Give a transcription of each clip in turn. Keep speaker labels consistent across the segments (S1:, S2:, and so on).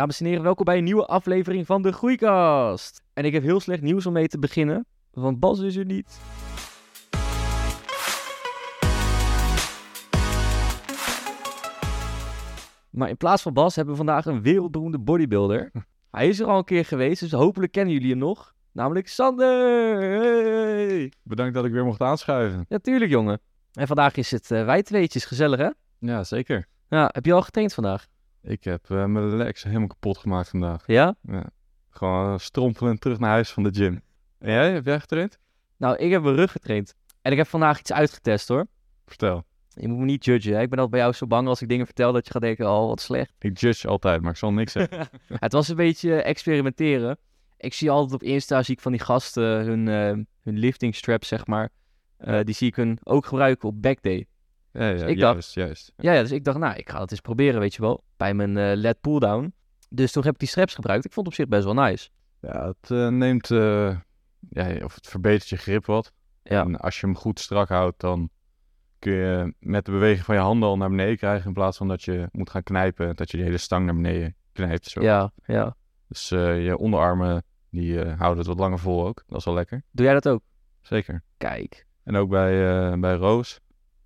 S1: Dames en heren, welkom bij een nieuwe aflevering van de Groeikast. En ik heb heel slecht nieuws om mee te beginnen, want Bas is er niet. Maar in plaats van Bas hebben we vandaag een wereldberoemde bodybuilder. Hij is er al een keer geweest, dus hopelijk kennen jullie hem nog. Namelijk Sander! Hey!
S2: Bedankt dat ik weer mocht aanschuiven.
S1: Ja, tuurlijk jongen. En vandaag is het eh wij tweetjes, gezellig hè?
S2: Ja, zeker.
S1: Ja, heb je al getraind vandaag?
S2: Ik heb eh, mijn legs helemaal kapot gemaakt vandaag.
S1: Ja?
S2: Gewoon strompelend terug naar huis van de gym. En jij, heb jij getraind?
S1: Nou, ik heb mijn rug getraind. En ik heb vandaag iets uitgetest hoor.
S2: Vertel.
S1: Je moet me niet judgen. Hè? Ik ben altijd bij jou zo bang als ik dingen vertel dat je gaat denken, oh wat slecht.
S2: Ik judge altijd, maar ik zal niks zeggen.
S1: het was een beetje experimenteren. Ik zie altijd op Insta, zie ik van die gasten hun, eh, hun lifting straps, zeg maar. Eh, die zie ik hun ook gebruiken op backday.
S2: Ja, ja,
S1: ik
S2: juist, juist.
S1: Ja, ja, dus ik dacht, nou, ik ga het eens proberen, weet je wel. Bij mijn eh LED pulldown. Dus toen heb ik die straps gebruikt. Ik vond het op zich best wel nice.
S2: Ja, het eh, neemt, eh, ja, of het verbetert je grip wat.
S1: Ja.
S2: En als je hem goed strak houdt, dan kun je met de beweging van je handen al naar beneden krijgen. In plaats van dat je moet gaan knijpen, dat je die hele stang naar beneden knijpt. Zo.
S1: Ja, ja.
S2: Dus je onderarmen, die houden het wat langer vol ook. Dat is wel lekker.
S1: Doe jij dat ook?
S2: Zeker.
S1: Kijk.
S2: En ook bij, bij Roos.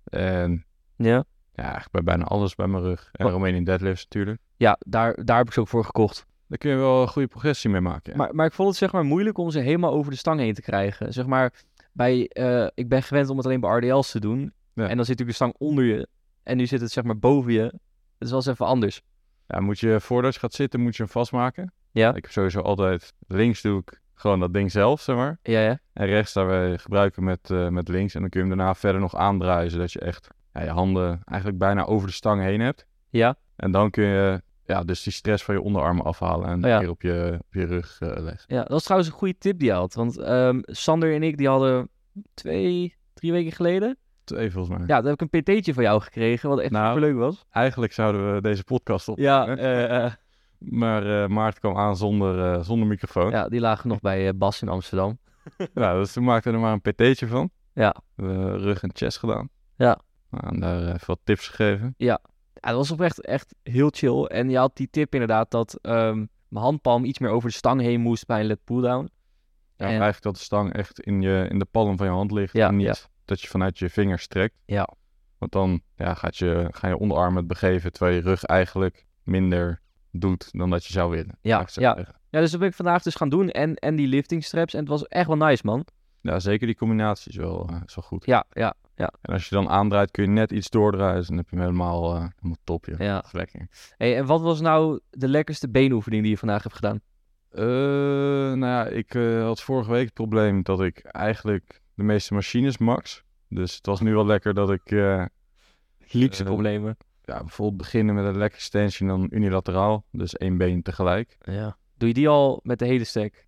S2: En
S1: Ja?
S2: ja, eigenlijk bij bijna alles bij mijn rug. En
S1: Wat-
S2: Romanian deadlifts natuurlijk.
S1: Ja, daar, daar heb ik ze ook voor gekocht.
S2: Daar kun je wel een goede progressie mee maken. Ja.
S1: Maar, maar ik vond het zeg maar moeilijk om ze helemaal over de stang heen te krijgen. Zeg maar, bij, eh, ik ben gewend om het alleen bij RDL's te doen.
S2: Ja.
S1: En dan zit natuurlijk de stang onder je. En nu zit het zeg maar boven je. Het is wel eens even anders.
S2: Ja, moet je, voordat je gaat zitten, moet je hem vastmaken.
S1: Ja?
S2: Ik heb sowieso altijd, links doe ik gewoon dat ding zelf, zeg maar.
S1: Ja, ja.
S2: En rechts daar wij gebruiken met, eh, met links. En dan kun je hem daarna verder nog aandraaien, zodat je echt ja, je handen eigenlijk bijna over de stang heen hebt.
S1: Ja?
S2: En dan kun je ja, dus die stress van je onderarmen afhalen en
S1: Oh ja.
S2: weer op je, op je rug eh, leggen.
S1: Ja, dat was trouwens een goede tip die je had. Want ehm, Sander en ik, die hadden twee, drie weken geleden.
S2: Twee volgens mij.
S1: Ja, daar heb ik een pt'tje van jou gekregen, wat echt
S2: Nou.
S1: superleuk was.
S2: Eigenlijk zouden we deze podcast op.
S1: Ja, eh,
S2: Maar eh Maarten kwam aan zonder, eh, zonder microfoon. Ja.
S1: ja, die lagen nog bij eh, Bas in Amsterdam.
S2: dus toen maakten we er maar een pt'tje van.
S1: Ja.
S2: We hebben rug en chest gedaan.
S1: Ja.
S2: Nou, en daar even wat tips gegeven.
S1: Ja, dat was oprecht echt heel chill. En je had die tip inderdaad dat ehm, mijn handpalm iets meer over de stang heen moest bij een let pulldown.
S2: Ja,
S1: En-
S2: Eigenlijk dat de stang echt in, je, in de palm van je hand ligt.
S1: Ja,
S2: en niet
S1: ja.
S2: dat je vanuit je vingers trekt.
S1: Ja.
S2: Want dan ja, gaat je, gaan je onderarmen het begeven, terwijl je rug eigenlijk minder doet dan dat je zou willen.
S1: Ja, ja.
S2: zeggen.
S1: Ja, dus dat ben ik vandaag dus gaan doen. En, en die lifting straps. En het was echt wel nice, man.
S2: ja, zeker die combinatie is wel, is wel goed.
S1: Ja, ja, ja.
S2: En als je dan aandraait, kun je net iets doordraaien. Dus dan heb je hem helemaal, eh, helemaal top. joh.
S1: Ja.
S2: Lekker.
S1: Hey, en wat was nou de lekkerste beenoefening die je vandaag hebt gedaan?
S2: Eh, nou ja, ik had vorige week het probleem dat ik eigenlijk de meeste machines max. Dus het was nu wel lekker dat ik
S1: Luxe problemen.
S2: Ja, bijvoorbeeld beginnen met een leg extension dan unilateraal. Dus één been tegelijk.
S1: Ja. Doe je die al met de hele stack?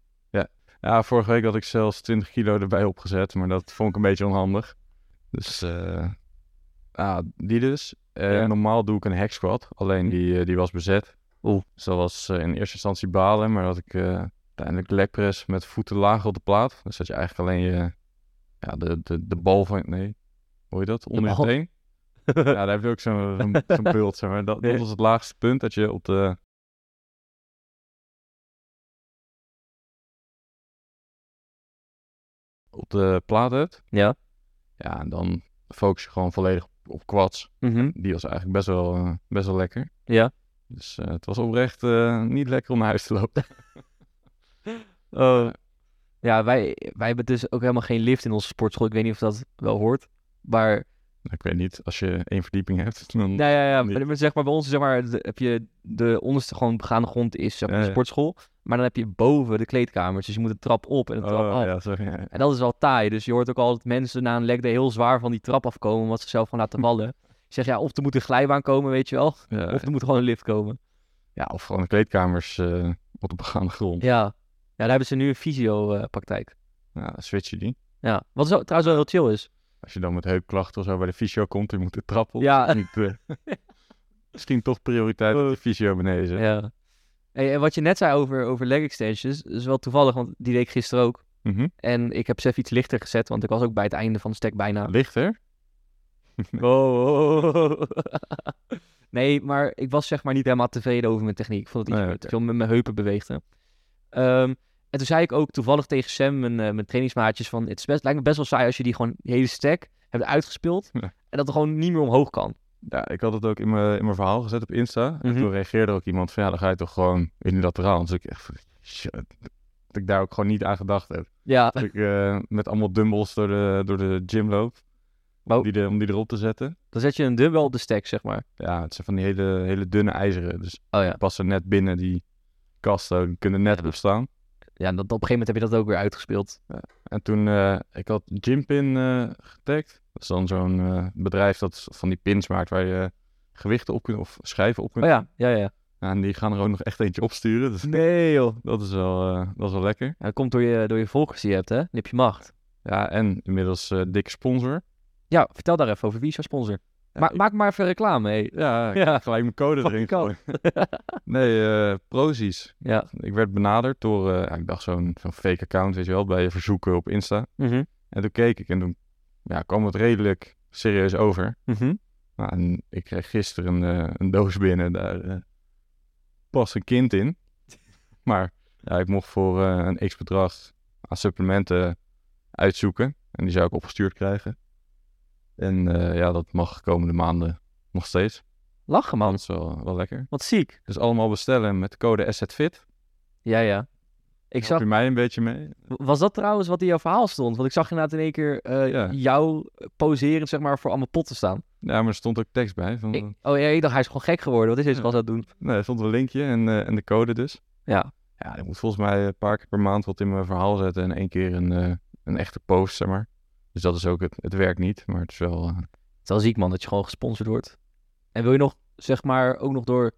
S2: Ja, vorige week had ik zelfs 20 kilo erbij opgezet, maar dat vond ik een beetje onhandig. Dus ja, die dus.
S1: Ja.
S2: Normaal doe ik een hack squat, alleen die, eh, die was bezet.
S1: Oeh.
S2: Dus dat was in eerste instantie balen, maar dat ik uiteindelijk leg press met voeten laag op de plaat. Dus dat je eigenlijk alleen je, ja, de, de, de bal van, nee, hoe je dat? Onder je
S1: bal?
S2: teen. Ja, daar heb je ook zo'n zo'n zeg maar. Dat, dat
S1: Ja.
S2: was het laagste punt, dat je op de... op de plaat hebt.
S1: Ja.
S2: Ja, en dan focus je gewoon volledig op, quads.
S1: Mhm.
S2: Die was eigenlijk best wel, eh, best wel lekker.
S1: Ja.
S2: Dus eh, het was oprecht eh, niet lekker om naar huis te lopen.
S1: Oh. Ja, wij, wij hebben dus ook helemaal geen lift in onze sportschool. Ik weet niet of dat wel hoort. Maar,
S2: ik weet niet, als je één verdieping hebt, dan...
S1: nou ja, ja,
S2: Niet.
S1: maar zeg maar bij ons zeg maar, heb je de onderste gewoon begaande grond is zeg maar,
S2: Ja,
S1: de
S2: ja.
S1: sportschool. Maar dan heb je boven de kleedkamers. Dus je moet de trap op en de trap
S2: Oh,
S1: af.
S2: ja, sorry. ja.
S1: En dat is wel taai. Dus je hoort ook altijd mensen na een leg day heel zwaar van die trap afkomen. Omdat ze zelf gewoon laten vallen. Ik zeg ja, of er moet een glijbaan komen, weet je wel.
S2: Ja,
S1: Of er moet gewoon een lift komen.
S2: ja, of gewoon de kleedkamers eh, op de begaande grond.
S1: Ja, ja daar hebben ze nu een fysio-praktijk.
S2: Ja, dan switch je die.
S1: Ja, wat is trouwens wel heel chill is.
S2: Als je dan met heupklachten of zo bij de fysio komt, je moet de trap op.
S1: Ja.
S2: Niet, eh, misschien toch prioriteit op de fysio beneden.
S1: Ja. Hey, en wat je net zei over, over leg extensions, is wel toevallig, want die deed ik gisteren ook.
S2: Mhm.
S1: En ik heb zelf iets lichter gezet, want ik was ook bij het einde van de stack bijna.
S2: Lichter?
S1: Oh, oh, oh. Nee, maar ik was zeg maar niet helemaal tevreden over mijn techniek. Ik vond het iets
S2: Nee, oké.
S1: veel met mijn heupen beweegde. Ehm, en toen zei ik ook toevallig tegen Sam, mijn, eh, mijn trainingsmaatjes, van het is best, lijkt me best wel saai als je die gewoon hele stack hebt uitgespeeld.
S2: Ja.
S1: En dat er gewoon niet meer omhoog kan.
S2: Ja, ik had het ook in mijn, in mijn verhaal gezet op Insta. En
S1: Mhm.
S2: toen reageerde ook iemand van ja, dan ga je toch gewoon unilateraal. Dus ik echt shit, dat ik daar ook gewoon niet aan gedacht heb.
S1: Ja,
S2: Dat ik eh, met allemaal dumbbells door de, door de gym loop.
S1: Wow.
S2: Om, die de, om die erop te zetten.
S1: dan zet je een dumbbell op de stack, zeg maar.
S2: Ja, het zijn van die hele, hele dunne ijzeren. Dus
S1: Oh ja.
S2: die passen net binnen die kasten. Die kunnen net
S1: Ja.
S2: opstaan.
S1: Ja, dat, op een gegeven moment heb je dat ook weer uitgespeeld.
S2: En toen, eh ik had Gympin eh getagd. Dat is dan zo'n eh, bedrijf dat van die pins maakt waar je gewichten op kunt of schijven op kunt.
S1: Oh ja, ja, ja.
S2: Ja, en die gaan er ook nog echt eentje opsturen. Dus
S1: Nee joh.
S2: dat is wel, dat is wel lekker.
S1: Ja, dat komt door je, door je volgers die je hebt, hè? Heb je macht.
S2: Ja, en inmiddels dikke sponsor.
S1: Ja, vertel daar even over. Wie is jouw sponsor? Ma- Maak maar even reclame, hé.
S2: ja, gelijk mijn code erin gooien. Nee, eh Prozis.
S1: Ja.
S2: Ik werd benaderd door, eh, ja, ik dacht zo'n zo'n fake account, weet je wel, bij je verzoeken op Insta.
S1: Mhm.
S2: En toen keek ik en toen ja, kwam het redelijk serieus over.
S1: Mhm.
S2: Nou, en ik kreeg gisteren een, eh, een doos binnen, daar past een kind in. Maar ja, ik mocht voor een x-bedrag aan supplementen uitzoeken. En die zou ik opgestuurd krijgen. En eh, ja, dat mag de komende maanden nog steeds.
S1: Lachen, man.
S2: Dat is wel, wel lekker.
S1: Wat ziek.
S2: Dus allemaal bestellen met code SZFIT.
S1: Ja, ja. Ik zag...
S2: je mij een beetje mee?
S1: Was dat trouwens wat in jouw verhaal stond? Want ik zag inderdaad in één keer eh,
S2: Ja.
S1: jou poseren, zeg maar, voor allemaal potten staan.
S2: Ja, maar er stond ook tekst bij. Van,
S1: Ik, oh ja, ik dacht, hij is gewoon gek geworden. Wat is dit?
S2: Ja.
S1: Wat dat doen?
S2: Nee, er stond een linkje en, eh, en de code dus.
S1: Ja.
S2: Ja, ik moet volgens mij een paar keer per maand wat in mijn verhaal zetten en één keer een, eh, een echte post, zeg maar. Dus dat is ook het, het werkt niet, maar het is wel... eh,
S1: Het is wel ziek, man, dat je gewoon gesponsord wordt. En wil je nog, zeg maar, ook nog door...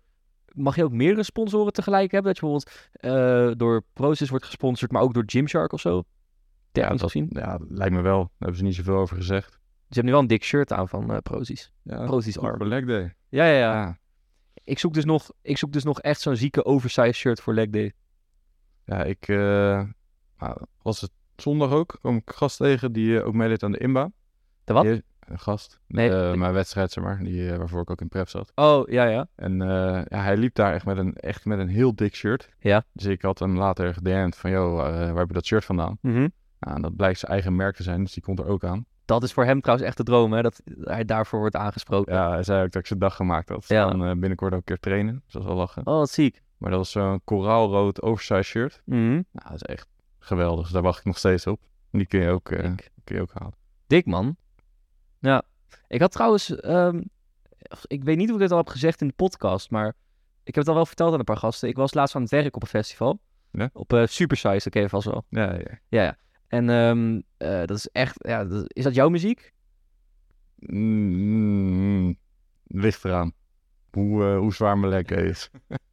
S1: Mag je ook meerdere sponsoren tegelijk hebben? Dat je bijvoorbeeld eh, door Proces wordt gesponsord, maar ook door Gymshark of zo?
S2: ja, dat,
S1: gezien.
S2: ja, lijkt me wel. Daar hebben ze niet zoveel over gezegd.
S1: Ze hebben nu wel een dik shirt aan van eh Prozis.
S2: Ja,
S1: arm.
S2: leg day.
S1: Ja, ja, ja.
S2: Ja.
S1: Ik, zoek dus nog, ik zoek dus nog echt zo'n zieke oversized shirt voor leg day.
S2: Ja, ik nou, was het zondag ook. kwam ik een gast tegen die eh, ook meedeed aan de IMBA.
S1: De wat?
S2: Die- een gast.
S1: Nee,
S2: Eh, mijn wedstrijd, zeg maar. Die, eh, waarvoor ik ook in prep zat.
S1: Oh, ja, ja.
S2: En ja, hij liep daar echt met een, echt met een heel dik shirt.
S1: Ja.
S2: Dus ik had hem later gedM'd van, joh, waar heb je dat shirt vandaan?
S1: Mhm.
S2: Nou, en dat blijkt zijn eigen merk te zijn, dus die komt er ook aan.
S1: Dat is voor hem trouwens echt de droom, hè? Dat hij daarvoor wordt aangesproken.
S2: Ja, hij zei ook dat ik zijn dag gemaakt had.
S1: Ja.
S2: Dan binnenkort ook een keer trainen, dus dat is wel lachen.
S1: Oh, wat ziek.
S2: Maar dat was zo'n koraalrood oversized shirt.
S1: Mhm.
S2: Nou, dat is echt geweldig, daar wacht ik nog steeds op. Die kun je ook,
S1: Dik.
S2: kun je ook halen.
S1: Dik, man. Ja. Ik had trouwens... ehm, ik weet niet of ik dit al heb gezegd in de podcast, maar... Ik heb het al wel verteld aan een paar gasten. Ik was laatst aan het werk op een festival.
S2: Ja?
S1: Op eh Supersize, dat ken je vast wel.
S2: Ja, ja.
S1: Ja, ja. En ehm, eh, dat is echt... Ja, dat- is dat jouw muziek?
S2: Mm, ligt eraan. Hoe, hoe zwaar mijn lek is.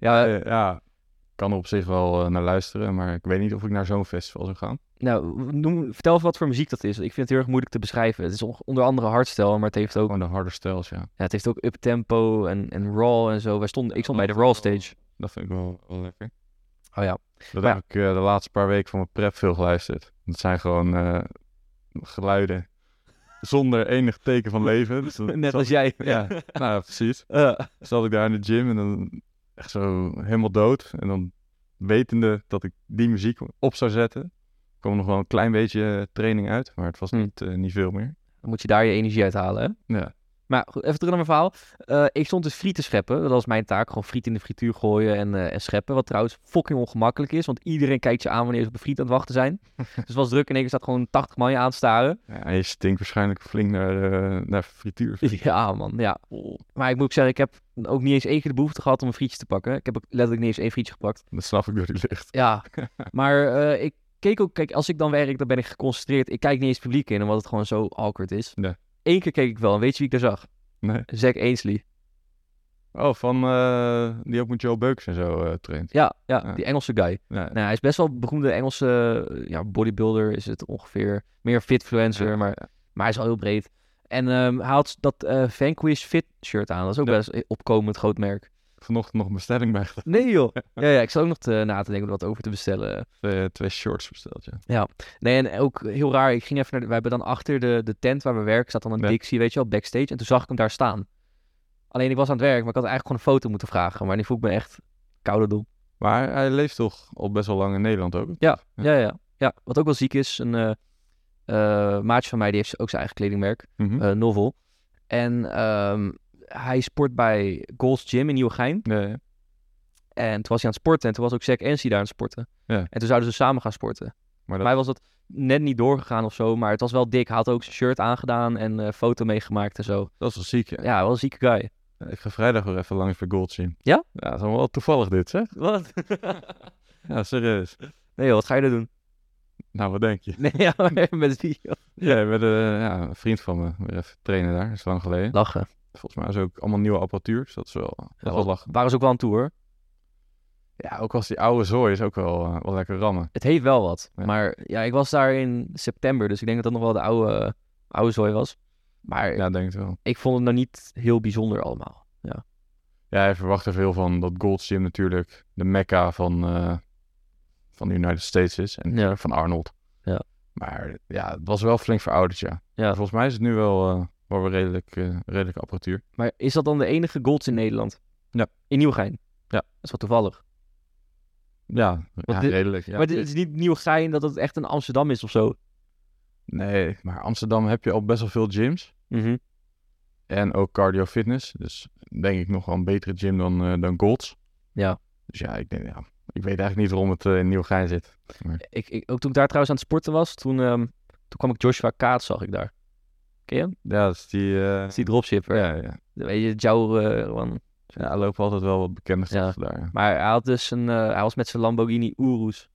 S1: Ja,
S2: ja, kan er op zich wel eh, naar luisteren, maar ik weet niet of ik naar zo'n festival zou gaan.
S1: nou, noem, vertel even wat voor muziek dat is. Ik vind het heel erg moeilijk te beschrijven. Het is on- onder andere hardstyle, maar het heeft ook...
S2: Gewoon de harde stijls, ja.
S1: Ja, het heeft ook uptempo en, en raw en zo. Wij stonden, ik stond bij de raw stage.
S2: Dat vind ik wel, wel lekker.
S1: Oh ja.
S2: Dat
S1: Maar
S2: heb ik eh, de laatste paar weken van mijn prep veel geluisterd. Dat zijn gewoon eh, geluiden zonder enig teken van leven. Dus
S1: Net als jij.
S2: Ja, nou ja, precies.
S1: Eh,
S2: Zat ik daar in de gym en dan echt zo helemaal dood. En dan wetende dat ik die muziek op zou zetten, kwam nog wel een klein beetje eh, training uit. Maar het was
S1: Hm.
S2: niet, eh, niet veel meer.
S1: dan moet je daar je energie uit halen, hè?
S2: Ja.
S1: Maar goed, even terug naar mijn verhaal. Eh, ik stond dus friet te scheppen. Dat was mijn taak. Gewoon friet in de frituur gooien en, eh, en scheppen. Wat trouwens fucking ongemakkelijk is. Want iedereen kijkt je aan wanneer ze op een friet aan het wachten zijn. dus het was druk. En keer staat gewoon 80 man je aan te staren.
S2: ja je stinkt waarschijnlijk flink naar, eh, naar frituur.
S1: Ja, man. Ja. Maar ik moet ook zeggen, ik heb ook niet eens één keer de behoefte gehad om een frietje te pakken. Ik heb ook letterlijk niet eens één frietje gepakt.
S2: Dat snap ik door die licht.
S1: Ja, maar eh, ik keek ook, kijk, als ik dan werk, dan ben ik geconcentreerd. Ik kijk niet eens publiek in, omdat het gewoon zo awkward is.
S2: Ja.
S1: Eén keer keek ik wel, en weet je wie ik daar zag?
S2: Nee.
S1: Zack Ainsley.
S2: Oh, van eh, die ook met Joe Beukers en zo eh traint.
S1: Ja, ja,
S2: Ja.
S1: die Engelse guy.
S2: Ja,
S1: Nou, hij is best wel een beroemde Engelse eh, ja, bodybuilder, is het ongeveer. Meer fitfluencer,
S2: Ja,
S1: maar, maar hij is wel heel breed. En ehm, hij had dat Vanquish Fit shirt aan. Dat is ook best opkomend groot merk.
S2: Vanochtend nog een bestelling bij gedaan.
S1: Nee joh. Ja, ja, ik zal ook nog te, na te denken om wat over te bestellen.
S2: Twee, twee shorts besteld, ja.
S1: Nee, en ook heel raar. Ik ging even naar. De, we hebben dan achter de, de tent waar we werken, staat dan een
S2: Ja.
S1: Dixie, weet je wel, backstage. En toen zag ik hem daar staan. Alleen ik was aan het werk, maar ik had eigenlijk gewoon een foto moeten vragen. Maar die voel ik me echt koude dom.
S2: Maar hij leeft toch al best wel lang in Nederland ook?
S1: Ja, ja, ja. ja. Wat ook wel ziek is, een eh eh, maatje van mij, die heeft ook zijn eigen kledingmerk,
S2: Mhm.
S1: eh, Novel. En ehm, hij sport bij Gold's Gym in Nieuwegein.
S2: ja.
S1: En toen was hij aan het sporten en toen was ook Zack Ensi daar aan het sporten.
S2: Ja.
S1: En toen zouden ze samen gaan sporten.
S2: Maar
S1: Voor
S2: dat,
S1: mij was dat net niet doorgegaan of zo, maar het was wel dik. Hij had ook zijn shirt aangedaan en eh foto meegemaakt en zo.
S2: dat is wel ziek, ja.
S1: Ja, wel een zieke guy.
S2: Ik ga vrijdag weer even langs bij Gold Gym.
S1: Ja?
S2: Ja, dat is wel toevallig dit, zeg.
S1: Wat?
S2: Ja, serieus.
S1: nee joh, wat ga je er doen?
S2: Nou, wat denk je?
S1: Nee, ja, met wie? joh?
S2: Ja, met eh, ja, een vriend van me weer even trainen daar. Dat is lang geleden.
S1: Lachen.
S2: Volgens mij is ook allemaal nieuwe apparatuur. Dus dat is wel, dat is wel lachen.
S1: Waren ze ook wel aan toe hoor.
S2: Ja, ook als die oude zooi is ook wel, eh, wel lekker rammen.
S1: Het heeft wel wat.
S2: Ja.
S1: Maar ja, ik was daar in september, dus ik denk dat dat nog wel de oude, oude zooi was. Maar
S2: Ja, denk ik wel.
S1: ik vond het nou niet heel bijzonder allemaal.
S2: Ja, hij verwacht er veel van dat Gold Gym natuurlijk de mekka van, eh, van de United States is. En
S1: Ja.
S2: van Arnold.
S1: Ja.
S2: Maar ja, het was wel flink verouderd, ja.
S1: Ja.
S2: Volgens mij is het nu wel, wel weer redelijk, eh, redelijke apparatuur.
S1: Maar is dat dan de enige golds in Nederland?
S2: Ja.
S1: In Nieuwegein?
S2: Ja.
S1: Dat is wel toevallig.
S2: Ja, ja
S1: dit-
S2: redelijk. Ja.
S1: maar het is niet Nieuwegein dat het echt een Amsterdam is of zo.
S2: Nee, maar Amsterdam heb je al best wel veel gyms.
S1: Mhm.
S2: En ook cardio fitness. Dus denk ik nog wel een betere gym dan, eh, dan Golds.
S1: Ja.
S2: Dus ja, ik, denk, ja, ik weet eigenlijk niet waarom het eh, in Nieuwegein zit.
S1: Ik, ik, ook toen ik daar trouwens aan het sporten was, toen, ehm, toen kwam ik Joshua Kaat, zag ik daar. Ken je hem?
S2: Ja, dat is die... eh,
S1: Dat is die dropshipper.
S2: ja, ja.
S1: Weet je, Jou, eh, man.
S2: ja, er lopen altijd wel wat bekende
S1: Ja.
S2: gasten daar.
S1: Maar hij had dus een, eh, hij was met zijn Lamborghini Urus.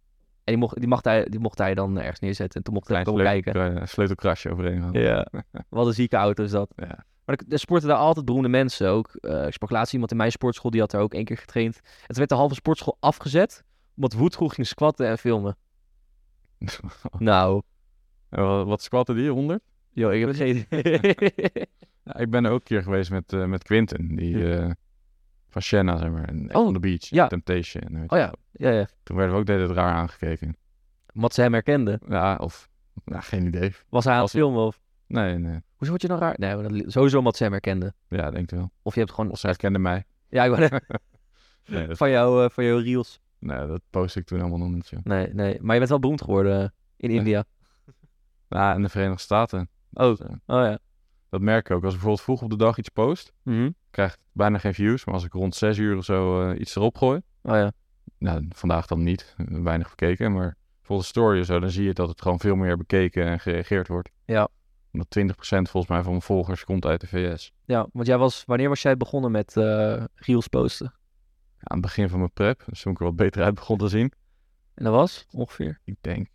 S1: En die mocht, die, mocht hij, die mocht hij dan ergens neerzetten. En toen mocht hij
S2: Klein
S1: komen
S2: sleutel-
S1: kijken.
S2: eh, sleutelkrasje overheen gaan.
S1: Ja. Wat een zieke auto is dat.
S2: Ja.
S1: Maar er- er sporten daar altijd beroemde mensen ook. Eh, ik sprak laatst iemand in mijn sportschool, die had daar ook één keer getraind. En toen werd de halve sportschool afgezet, omdat Woodroe ging squatten en filmen. Nou,
S2: En wat- wat squatten die? 100?
S1: Joh, ik heb geen
S2: Ja, ik ben er ook een keer geweest met, eh, met Quinten. Die eh, van Shanna, zeg maar. En
S1: Oh,
S2: on the Beach.
S1: ja.
S2: Temptation. weet
S1: Oh ja, ja, ja.
S2: Toen werden we ook de hele tijd raar aangekeken.
S1: Omdat ze hem herkenden.
S2: Ja, of... Nou, geen idee.
S1: Was hij aan het
S2: Als-
S1: filmen of...
S2: Nee, nee.
S1: Hoezo word je nou raar? Nee, sowieso omdat ze hem herkenden.
S2: Ja, denk ik wel.
S1: Of je hebt gewoon...
S2: Of zij herkende mij.
S1: Ja, ik wou-
S2: Nee, dat,
S1: van, jou, eh, van jouw reels.
S2: nee, dat post ik toen helemaal nog niet. Joh.
S1: Nee, nee. Maar je bent wel beroemd geworden in. India.
S2: Ja, in de Verenigde Staten.
S1: Oh,
S2: Dus, eh,
S1: oh ja.
S2: dat merk ik ook. Als ik bijvoorbeeld vroeg op de dag iets post,
S1: Mhm.
S2: krijg ik bijna geen views. Maar als ik rond 6 uur of zo eh, iets erop gooi,
S1: Oh ja.
S2: nou, vandaag dan niet, eh, weinig bekeken, maar voor de story of zo, dan zie je dat het gewoon veel meer bekeken en gereageerd wordt.
S1: Ja.
S2: Omdat 20% volgens mij van mijn volgers komt uit de VS.
S1: Ja, want jij was... Wanneer was jij begonnen met eh reels posten?
S2: Ja, aan het begin van mijn prep, dus toen ik er wat beter uit begon te zien.
S1: En dat was ongeveer
S2: Ik denk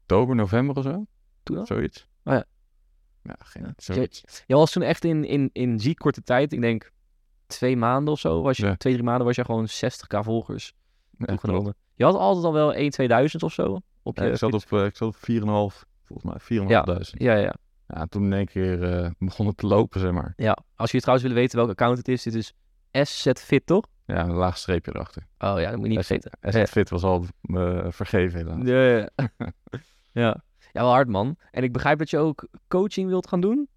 S2: oktober, november of zo.
S1: toen al?
S2: Zoiets.
S1: Oh ja.
S2: Ja, geen,
S1: Ja.
S2: zoiets.
S1: Jij was toen echt in, in, in ziek korte tijd, ik denk twee maanden of zo, was je,
S2: Ja.
S1: twee, drie maanden was je gewoon 60k volgers
S2: Ja.
S1: Je had altijd al wel 1, 2000 of zo op je
S2: Ja, ik, zat op, eh, ik zat op 4,5, volgens mij 4.500.
S1: Ja, ja,
S2: Ja, en toen in één keer eh, begon het te lopen, zeg maar.
S1: ja. Als jullie trouwens willen weten welke account het is, dit is SZFit, toch?
S2: Ja, een laag streepje erachter.
S1: Oh ja, dat moet je niet vergeten.
S2: SZ Fit was al eh, vergeven helaas.
S1: Ja, ja. ja. ja, wel hard man. En ik begrijp dat je ook coaching wilt gaan doen.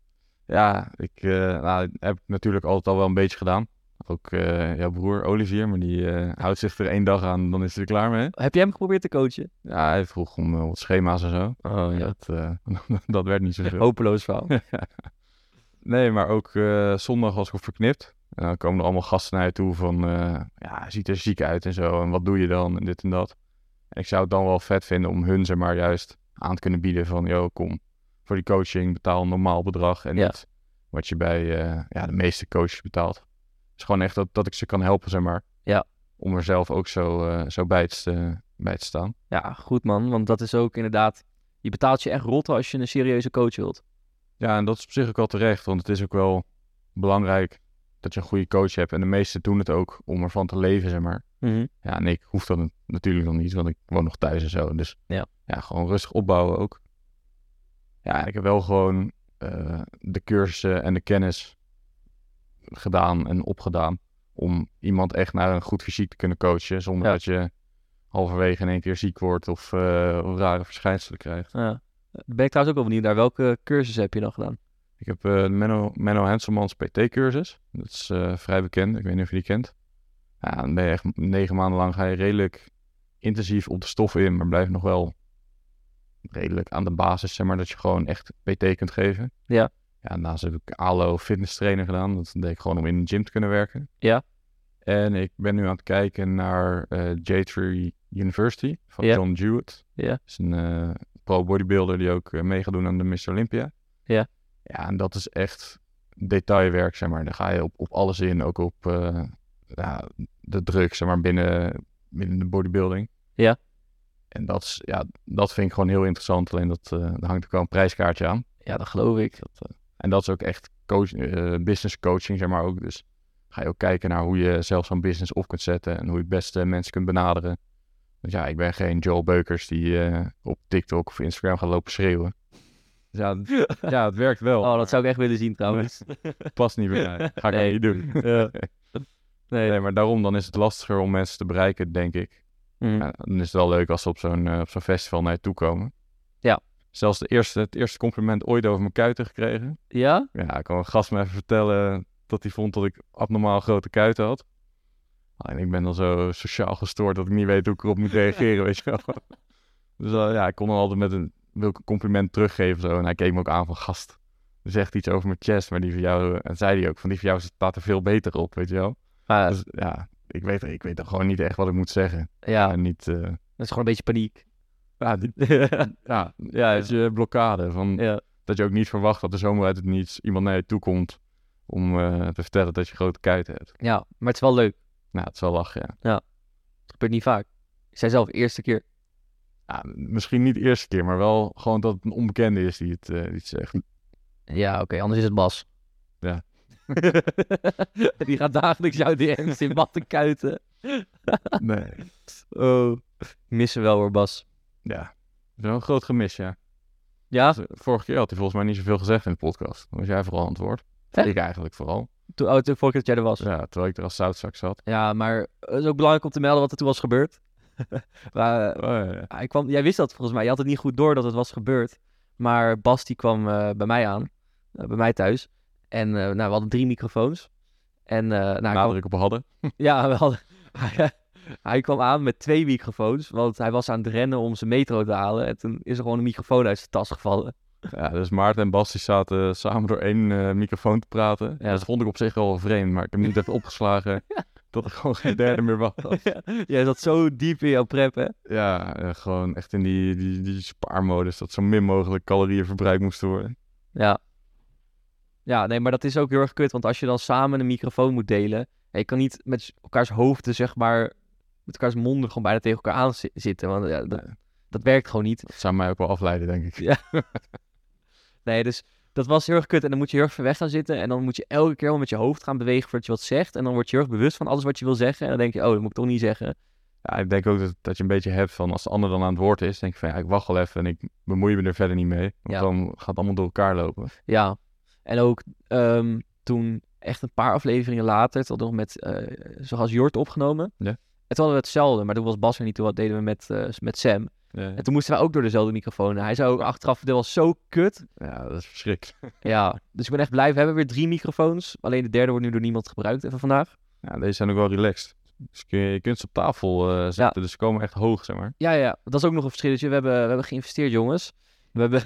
S2: Ja, ik eh, nou, heb natuurlijk altijd al wel een beetje gedaan. Ook eh, jouw broer Olivier, maar die eh, houdt zich er één dag aan, dan is hij er klaar mee.
S1: Heb jij hem geprobeerd te coachen?
S2: Ja, hij vroeg om wat schema's en zo.
S1: Oh
S2: Dat, eh, dat werd niet zoveel.
S1: Hopeloos verhaal.
S2: Nee, maar ook zondag was ik verknipt. En dan komen er allemaal gasten naar je toe van, ja, ziet er ziek uit en zo. En wat doe je dan en dit en dat. En ik zou het dan wel vet vinden om hun, zeg maar, juist aan te kunnen bieden van, yo, kom voor die coaching, betaal een normaal bedrag. En
S1: Ja.
S2: niet wat je bij eh, ja, de meeste coaches betaalt. Het is gewoon echt dat, dat ik ze kan helpen, zeg maar.
S1: Ja.
S2: Om er zelf ook zo, eh, zo bij, te, bij te staan.
S1: Ja, goed man. Want dat is ook inderdaad... Je betaalt je echt rotte als je een serieuze coach wilt.
S2: Ja, en dat is op zich ook wel terecht, want het is ook wel belangrijk dat je een goede coach hebt. En de meesten doen het ook om ervan te leven, zeg maar. Ja, en ik hoef dat natuurlijk nog niet, want ik woon nog thuis en zo. Dus
S1: Ja.
S2: Ja gewoon rustig opbouwen ook. Ja, ik heb wel gewoon eh, de cursussen en de kennis gedaan en opgedaan om iemand echt naar een goed fysiek te kunnen coachen, zonder
S1: Ja.
S2: dat je halverwege in één keer ziek wordt of, eh, of rare verschijnselen krijgt.
S1: Ja. Ben ik trouwens ook wel benieuwd naar welke cursus heb je dan gedaan?
S2: Ik heb de Menno, Menno Henselmans PT-cursus. Dat is vrij bekend. Ik weet niet of je die kent. Ja, dan ben je echt negen maanden lang ga je redelijk intensief op de stoffen in, maar blijf nog wel redelijk aan de basis, zeg maar, dat je gewoon echt PT kunt geven.
S1: Ja.
S2: Ja, daarnaast heb ik ALO fitness trainer gedaan. Dat deed ik gewoon om in de gym te kunnen werken.
S1: Ja.
S2: En ik ben nu aan het kijken naar eh, J3 University van
S1: Ja.
S2: John Jewett.
S1: Ja.
S2: Dat is een eh, pro bodybuilder die ook eh, mee gaat doen aan de Mr. Olympia.
S1: Ja.
S2: Ja, en dat is echt detailwerk, zeg maar. Daar ga je op, op alles in, ook op ja, de druk, zeg maar, binnen, binnen de bodybuilding.
S1: Ja.
S2: En dat, is, ja, dat vind ik gewoon heel interessant. Alleen dat, eh daar hangt ook wel een prijskaartje aan.
S1: Ja, dat geloof ik.
S2: Dat, eh, en dat is ook echt coach, eh, business coaching, zeg maar ook. Dus ga je ook kijken naar hoe je zelf zo'n business op kunt zetten en hoe je het beste mensen kunt benaderen. Dus ja, ik ben geen Joel Beukers die eh, op TikTok of Instagram gaat lopen schreeuwen. Dus ja, ja, het werkt wel.
S1: Oh, dat zou ik echt willen zien trouwens.
S2: Past niet bij mij. Ga ik
S1: Nee.
S2: niet doen.
S1: Ja. Nee.
S2: Nee, maar daarom dan is het lastiger om mensen te bereiken, denk ik. Ja, dan is het wel leuk als ze op zo'n eh, op zo'n festival naar je toe komen.
S1: Ja.
S2: Zelfs de eerste, het eerste compliment ooit over mijn kuiten gekregen.
S1: Ja?
S2: Ja, ik kan een gast me even vertellen dat hij vond dat ik abnormaal grote kuiten had. Alleen ik ben dan zo sociaal gestoord dat ik niet weet hoe ik erop moet reageren, weet je wel. Dus eh, ja, ik kon dan altijd met een, wil ik een compliment teruggeven zo. En hij keek me ook aan van gast. Er zegt iets over mijn chest, maar die van jou, en zei hij ook, van die van jou staat er veel beter op, weet je wel. Dus ja, ik weet, ik weet dan gewoon niet echt wat ik moet zeggen.
S1: ja,
S2: En niet, eh,
S1: dat is gewoon een beetje paniek.
S2: ja,
S1: ja,
S2: ja,
S1: ja,
S2: dat je blokkade. Van,
S1: ja.
S2: Dat je ook niet verwacht dat er zomaar uit het niets iemand naar je toe komt om eh, te vertellen dat je grote kuiten hebt.
S1: ja, maar het is wel leuk.
S2: Nou, het is wel lachen, ja.
S1: Het gebeurt niet vaak. Ik zei zelf, eerste keer.
S2: ja. Misschien niet de eerste keer, maar wel gewoon dat het een onbekende is die het, eh, die het zegt.
S1: Ja, oké, anders is het Bas.
S2: Ja.
S1: Die gaat dagelijks jouw DM's in matten kuiten.
S2: Nee.
S1: Oh, missen wel hoor, Bas.
S2: Ja, dat is wel een groot gemis, ja.
S1: Ja,
S2: eh, Vorige keer had hij volgens mij niet zoveel gezegd in de podcast. Dan was jij vooral aan het woord.
S1: Echt?
S2: Ik eigenlijk vooral.
S1: toen, oh, toen vorige keer dat jij er was.
S2: Ja, terwijl ik er als zoutzak zat.
S1: Ja, maar het is ook belangrijk om te melden wat er toen was gebeurd. maar,
S2: Oh, ja,
S1: hij kwam, jij wist dat volgens mij. Je had het niet goed door dat het was gebeurd. Maar Bas die kwam eh, bij mij aan. eh, bij mij thuis. En eh, nou, we hadden drie microfoons. En eh, nou, hij kwam-
S2: Nadruk op hadden.
S1: ja, we hadden, hij, kwam aan met twee microfoons. Want hij was aan het rennen om zijn metro te halen. En toen is er gewoon een microfoon uit zijn tas gevallen.
S2: Ja, dus Maarten en Bas die zaten samen door één eh, microfoon te praten.
S1: Ja.
S2: Dat vond ik op zich wel vreemd, maar ik heb niet even opgeslagen dat er gewoon geen derde meer was.
S1: Jij zat zo diep in jouw prep, hè?
S2: Ja, gewoon echt in die, die, die spaarmodus dat zo min mogelijk calorieën verbruikt moesten worden.
S1: Ja. Ja, nee, maar dat is ook heel erg kut. Want als je dan samen een microfoon moet delen. En je kan niet met elkaars hoofden, zeg maar. Met elkaars monden gewoon bijna tegen elkaar aan zi- zitten. Want ja, dat,
S2: Nee.
S1: dat werkt gewoon niet.
S2: Dat zou mij ook wel afleiden, denk ik.
S1: Nee, dus dat was heel erg kut. En dan moet je heel erg ver weg gaan zitten. En dan moet je elke keer wel met je hoofd gaan bewegen voordat je wat zegt. En dan word je heel erg bewust van alles wat je wil zeggen. En dan denk je, oh, dat moet ik toch niet zeggen.
S2: Ja, ik denk ook dat, dat je een beetje hebt van als de ander dan aan het woord is, denk je van ja, ik wacht wel even en ik bemoei me er verder niet mee. Want
S1: Ja.
S2: dan gaat het allemaal door elkaar lopen.
S1: Ja. En ook ehm, toen, echt een paar afleveringen later, toen nog met, eh zoals Jort opgenomen.
S2: Ja.
S1: En toen hadden we hetzelfde, maar toen was Bas er niet, toen wat deden we met, eh, met Sam.
S2: Ja,
S1: En toen moesten wij ook door dezelfde microfoon. Hij zei ook achteraf, dit was zo kut.
S2: ja dat is verschrikkelijk.
S1: Ja, dus ik ben echt blij. We hebben weer drie microfoons. Alleen de derde wordt nu door niemand gebruikt even vandaag.
S2: Ja, deze zijn ook wel relaxed. Dus kun je, je kunt ze op tafel eh, zetten, dus ze komen echt hoog, zeg maar.
S1: Ja, ja, dat is ook nog een verschilletje. We hebben, we hebben geïnvesteerd, jongens. We hebben...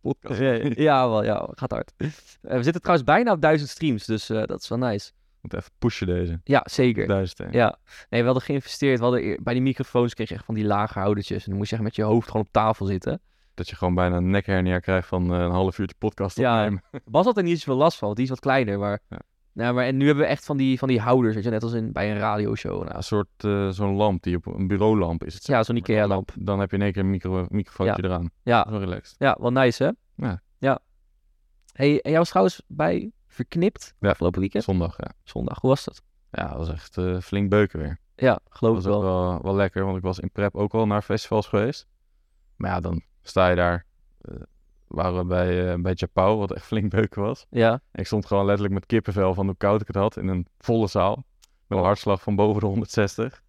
S2: Podcast.
S1: ja, ja, wel, ja, gaat hard. Eh, we zitten trouwens bijna op duizend streams, dus eh, dat is wel nice.
S2: Moet even pushen deze.
S1: Ja, zeker.
S2: Duizend. hè.
S1: Ja, nee, we hadden geïnvesteerd. We hadden bij die microfoons kreeg je echt van die lage houdertjes. En dan moest je echt met je hoofd gewoon op tafel zitten.
S2: Dat je gewoon bijna een nekhernia krijgt van eh, een half uurtje podcast
S1: Ja.
S2: opnemen.
S1: Bas had er niet zoveel last van, want die is wat kleiner. Maar,
S2: Ja.
S1: Nou, maar en nu hebben we echt van die, van die houders, weet je, net als in, bij een radioshow. Nou,
S2: een soort eh, zo'n lamp, die op een bureaulamp is het.
S1: ja, zo'n Ikea-lamp.
S2: Dan heb je in één keer een micro, microfoontje eraan.
S1: Ja,
S2: wel relaxed.
S1: ja, wel nice, hè?
S2: Ja.
S1: ja. Hey, en jij was trouwens bij Verknipt
S2: Ja.
S1: afgelopen weekend?
S2: Zondag, ja.
S1: Zondag. Hoe was dat?
S2: Ja, dat was echt eh, flink beuken weer.
S1: Ja, geloof
S2: Dat
S1: ik wel.
S2: wel, wel lekker, want ik was in prep ook al naar festivals geweest. Maar ja, dan sta je daar. eh, waren we bij, eh bij wat echt flink beuken was.
S1: Ja,
S2: ik stond gewoon letterlijk met kippenvel van hoe koud ik het had in een volle zaal. Met een hartslag van boven de 160.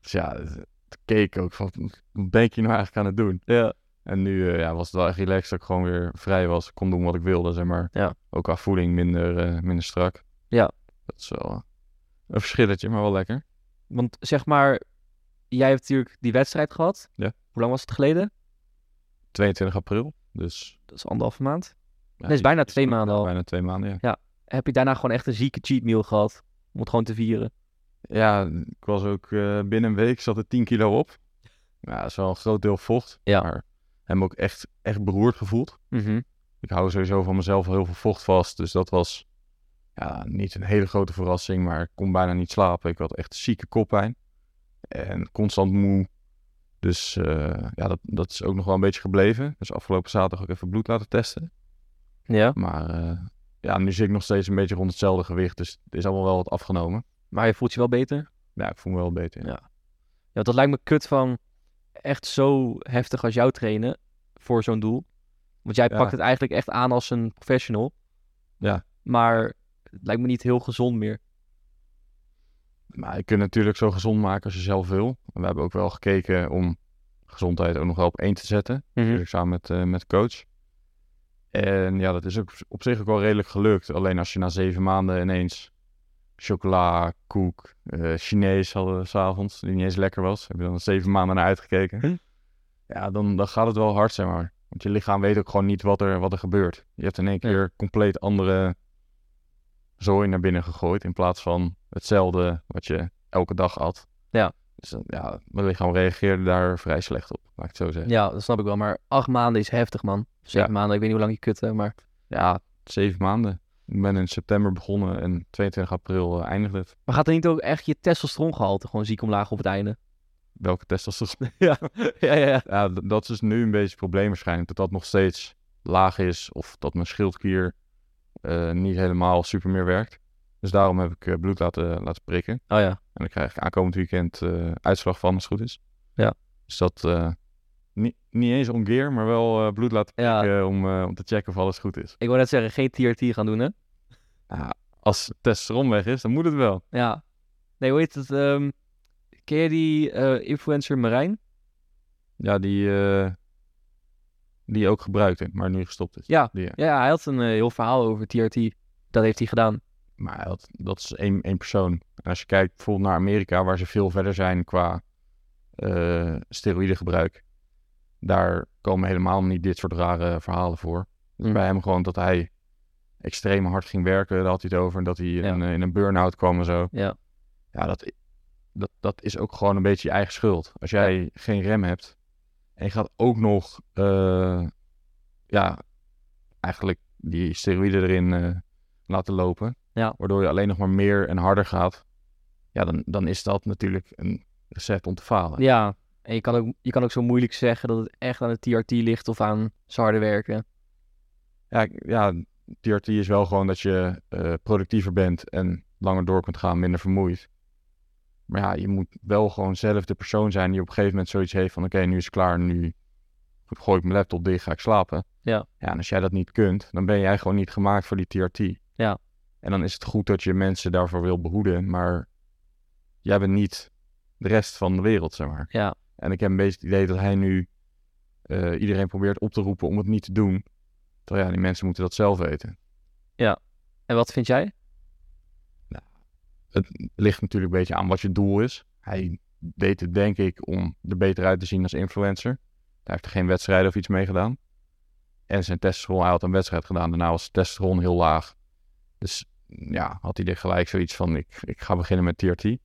S2: Dus ja, het- toen keek ik ook van, wat ben ik hier nou eigenlijk aan het doen?
S1: ja.
S2: En nu eh, ja, was het wel echt relaxed dat ik gewoon weer vrij was. Ik kon doen wat ik wilde, zeg maar.
S1: Ja.
S2: Ook qua voeding minder, eh, minder strak.
S1: Ja.
S2: Dat is wel een verschilletje, maar wel lekker.
S1: Want zeg maar, jij hebt natuurlijk die wedstrijd gehad.
S2: Ja.
S1: Hoe lang was het geleden?
S2: 22 april, dus...
S1: Dat is anderhalve maand.
S2: Ja,
S1: Nee, is bijna twee maanden al.
S2: Bijna twee maanden, ja.
S1: Heb je daarna gewoon echt een zieke cheat meal gehad? Om het gewoon te vieren.
S2: Ja, ik was ook eh, binnen een week zat er 10 kilo op. Ja, dat is wel een groot deel vocht.
S1: Ja.
S2: Maar heb me ook echt, echt beroerd gevoeld. Ik hou sowieso van mezelf heel veel vocht vast. Dus dat was ja, niet een hele grote verrassing. Maar ik kon bijna niet slapen. Ik had echt zieke koppijn. En constant moe. Dus eh, ja, dat, dat is ook nog wel een beetje gebleven. Dus afgelopen zaterdag ook even bloed laten testen.
S1: Ja.
S2: Maar eh, ja, nu zit ik nog steeds een beetje rond hetzelfde gewicht. Dus het is allemaal wel wat afgenomen.
S1: Maar je voelt je wel beter?
S2: Ja, ik voel me wel beter. Ja.
S1: Ja. Dat lijkt me kut van echt zo heftig als jou trainen voor zo'n doel. Want jij
S2: Ja.
S1: pakt het eigenlijk echt aan als een professional.
S2: Ja.
S1: Maar het lijkt me niet heel gezond meer.
S2: Maar je kunt natuurlijk zo gezond maken als je zelf wil. We hebben ook wel gekeken om gezondheid ook nog wel op één te zetten. Natuurlijk samen met, eh, met coach. En ja, dat is ook op zich ook wel redelijk gelukt. Alleen als je na zeven maanden ineens chocola, koek, eh, Chinees hadden we s'avonds, die niet eens lekker was. Heb je dan zeven maanden naar uitgekeken.
S1: Hm.
S2: Ja, dan, dan gaat het wel hard, zeg maar. Want je lichaam weet ook gewoon niet wat er, wat er gebeurt. Je hebt in één
S1: Ja.
S2: keer compleet andere zooi naar binnen gegooid. In plaats van hetzelfde wat je elke dag had.
S1: Ja.
S2: Dus dan, ja, mijn lichaam reageerde daar vrij slecht op, laat ik het zo zeggen.
S1: Ja, dat snap ik wel. Maar acht maanden is heftig, man. Zeven
S2: Ja.
S1: maanden, ik weet niet hoe lang je kutte, maar...
S2: Ja, zeven maanden. Ik ben in september begonnen en 22 april eh, eindigde het.
S1: Maar gaat er niet ook echt je testosterongehalte gewoon ziek omlaag op het einde?
S2: Welke testosteron?
S1: ja. ja, ja, ja.
S2: Ja, dat is dus nu een beetje het probleem waarschijnlijk. Dat dat nog steeds laag is of dat mijn schildklier eh, niet helemaal super meer werkt. Dus daarom heb ik eh, bloed laten, laten prikken.
S1: Oh ja.
S2: En dan krijg ik aankomend weekend eh, uitslag van als het goed is.
S1: Ja.
S2: Dus dat eh, niet, niet eens omgeer, maar wel eh, bloed laten
S1: Ja.
S2: prikken om, eh, om te checken of alles goed is.
S1: Ik wou net zeggen, geen TRT gaan doen, hè?
S2: Ja, als testosteron weg is, dan moet het wel.
S1: Ja. Nee, hoe heet het? ehm, ken je die eh, influencer Marijn?
S2: Ja, die, eh, die ook gebruikte, maar nu gestopt is.
S1: Ja.
S2: Die,
S1: Ja, ja, hij had een eh, heel verhaal over TRT. Dat heeft hij gedaan.
S2: Maar had- dat is één, één persoon. En als je kijkt bijvoorbeeld naar Amerika, waar ze veel verder zijn qua eh steroïdegebruik, daar komen helemaal niet dit soort rare verhalen voor. Dus
S1: Mm.
S2: bij hem gewoon dat hij extreem hard ging werken, daar had hij het over. En dat hij in,
S1: Ja.
S2: een, in een burn-out kwam en zo.
S1: Ja.
S2: Ja, dat, dat, dat is ook gewoon een beetje je eigen schuld. Als jij geen rem hebt en je gaat ook nog, eh, ja, eigenlijk die steroïden erin eh, laten lopen,
S1: Ja.
S2: waardoor je alleen nog maar meer en harder gaat, ja, dan, dan is dat natuurlijk een recept om te falen.
S1: Ja. En je kan, ook, je kan ook zo moeilijk zeggen dat het echt aan het TRT ligt of aan harde werken.
S2: Ja, ja, TRT is wel gewoon dat je eh, productiever bent en langer door kunt gaan, minder vermoeid. Maar ja, je moet wel gewoon zelf de persoon zijn die op een gegeven moment zoiets heeft van... Oké, nu is het klaar, nu gooi ik mijn laptop dicht, ga ik slapen.
S1: Ja.
S2: Ja, en als jij dat niet kunt, dan ben jij gewoon niet gemaakt voor die TRT.
S1: Ja.
S2: En dan is het goed dat je mensen daarvoor wil behoeden, maar jij bent niet de rest van de wereld, zeg maar.
S1: Ja.
S2: En ik heb een beetje het idee dat hij nu eh, iedereen probeert op te roepen om het niet te doen. Terwijl ja, die mensen moeten dat zelf weten.
S1: En wat vind jij?
S2: Het ligt natuurlijk een beetje aan wat je doel is. Hij deed het denk ik om er beter uit te zien als influencer. Hij heeft er geen wedstrijden of iets mee gedaan. En zijn testosteron, hij had een wedstrijd gedaan. Daarna was het testosteron heel laag. Dus ja, had hij er gelijk zoiets van, ik, ik ga beginnen met TRT.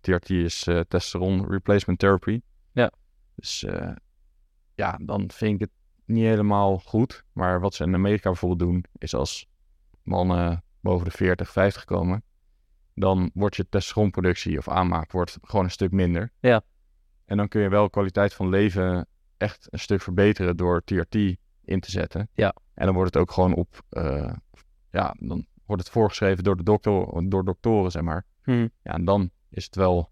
S2: TRT is eh testosteron replacement therapy.
S1: Ja.
S2: Dus eh, ja, dan vind ik het niet helemaal goed. Maar wat ze in Amerika bijvoorbeeld doen, is als mannen boven de 40, 50 komen, dan wordt je testosteronproductie of aanmaak wordt gewoon een stuk minder.
S1: Ja.
S2: En dan kun je wel kwaliteit van leven echt een stuk verbeteren door TRT in te zetten.
S1: Ja.
S2: En dan wordt het ook gewoon op, eh, ja, dan wordt het voorgeschreven door de dokter, door doktoren, zeg maar.
S1: Hm.
S2: Ja, en dan is het wel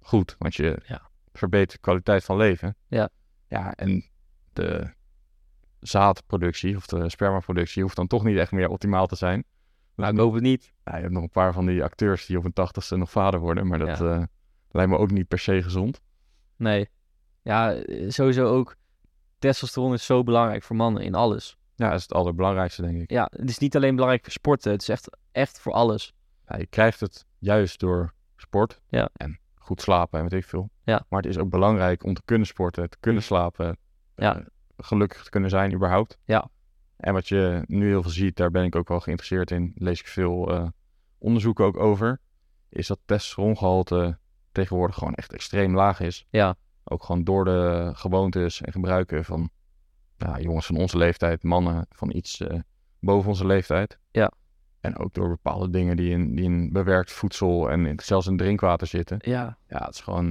S2: goed, want je
S1: Ja.
S2: verbetert kwaliteit van leven.
S1: Ja.
S2: Ja, en de zaadproductie of de spermaproductie hoeft dan toch niet echt meer optimaal te zijn.
S1: Nou, ik hoop het niet.
S2: Ja, je hebt nog een paar van die acteurs die op hun tachtigste nog vader worden, maar dat eh, lijkt me ook niet per se gezond.
S1: Nee. Ja, eh, sowieso ook. testosteron is zo belangrijk voor mannen in alles.
S2: Ja, dat is het allerbelangrijkste, denk ik.
S1: Ja, het is niet alleen belangrijk voor sporten, het is echt, echt voor alles.
S2: Ja, je krijgt het juist door sport
S1: Ja.
S2: en goed slapen en weet ik veel.
S1: Ja.
S2: Maar het is ook belangrijk om te kunnen sporten, te kunnen slapen,
S1: Ja.
S2: eh, gelukkig te kunnen zijn überhaupt.
S1: Ja.
S2: En wat je nu heel veel ziet, daar ben ik ook wel geïnteresseerd in, lees ik veel eh, onderzoeken ook over, is dat testosterongehalte tegenwoordig gewoon echt extreem laag is.
S1: Ja,
S2: Ook gewoon door de gewoontes en gebruiken van ja, jongens van onze leeftijd, mannen van iets eh, boven onze leeftijd.
S1: Ja.
S2: En ook door bepaalde dingen die in, die in bewerkt voedsel en in- zelfs in drinkwater zitten.
S1: ja.
S2: Ja, het is gewoon...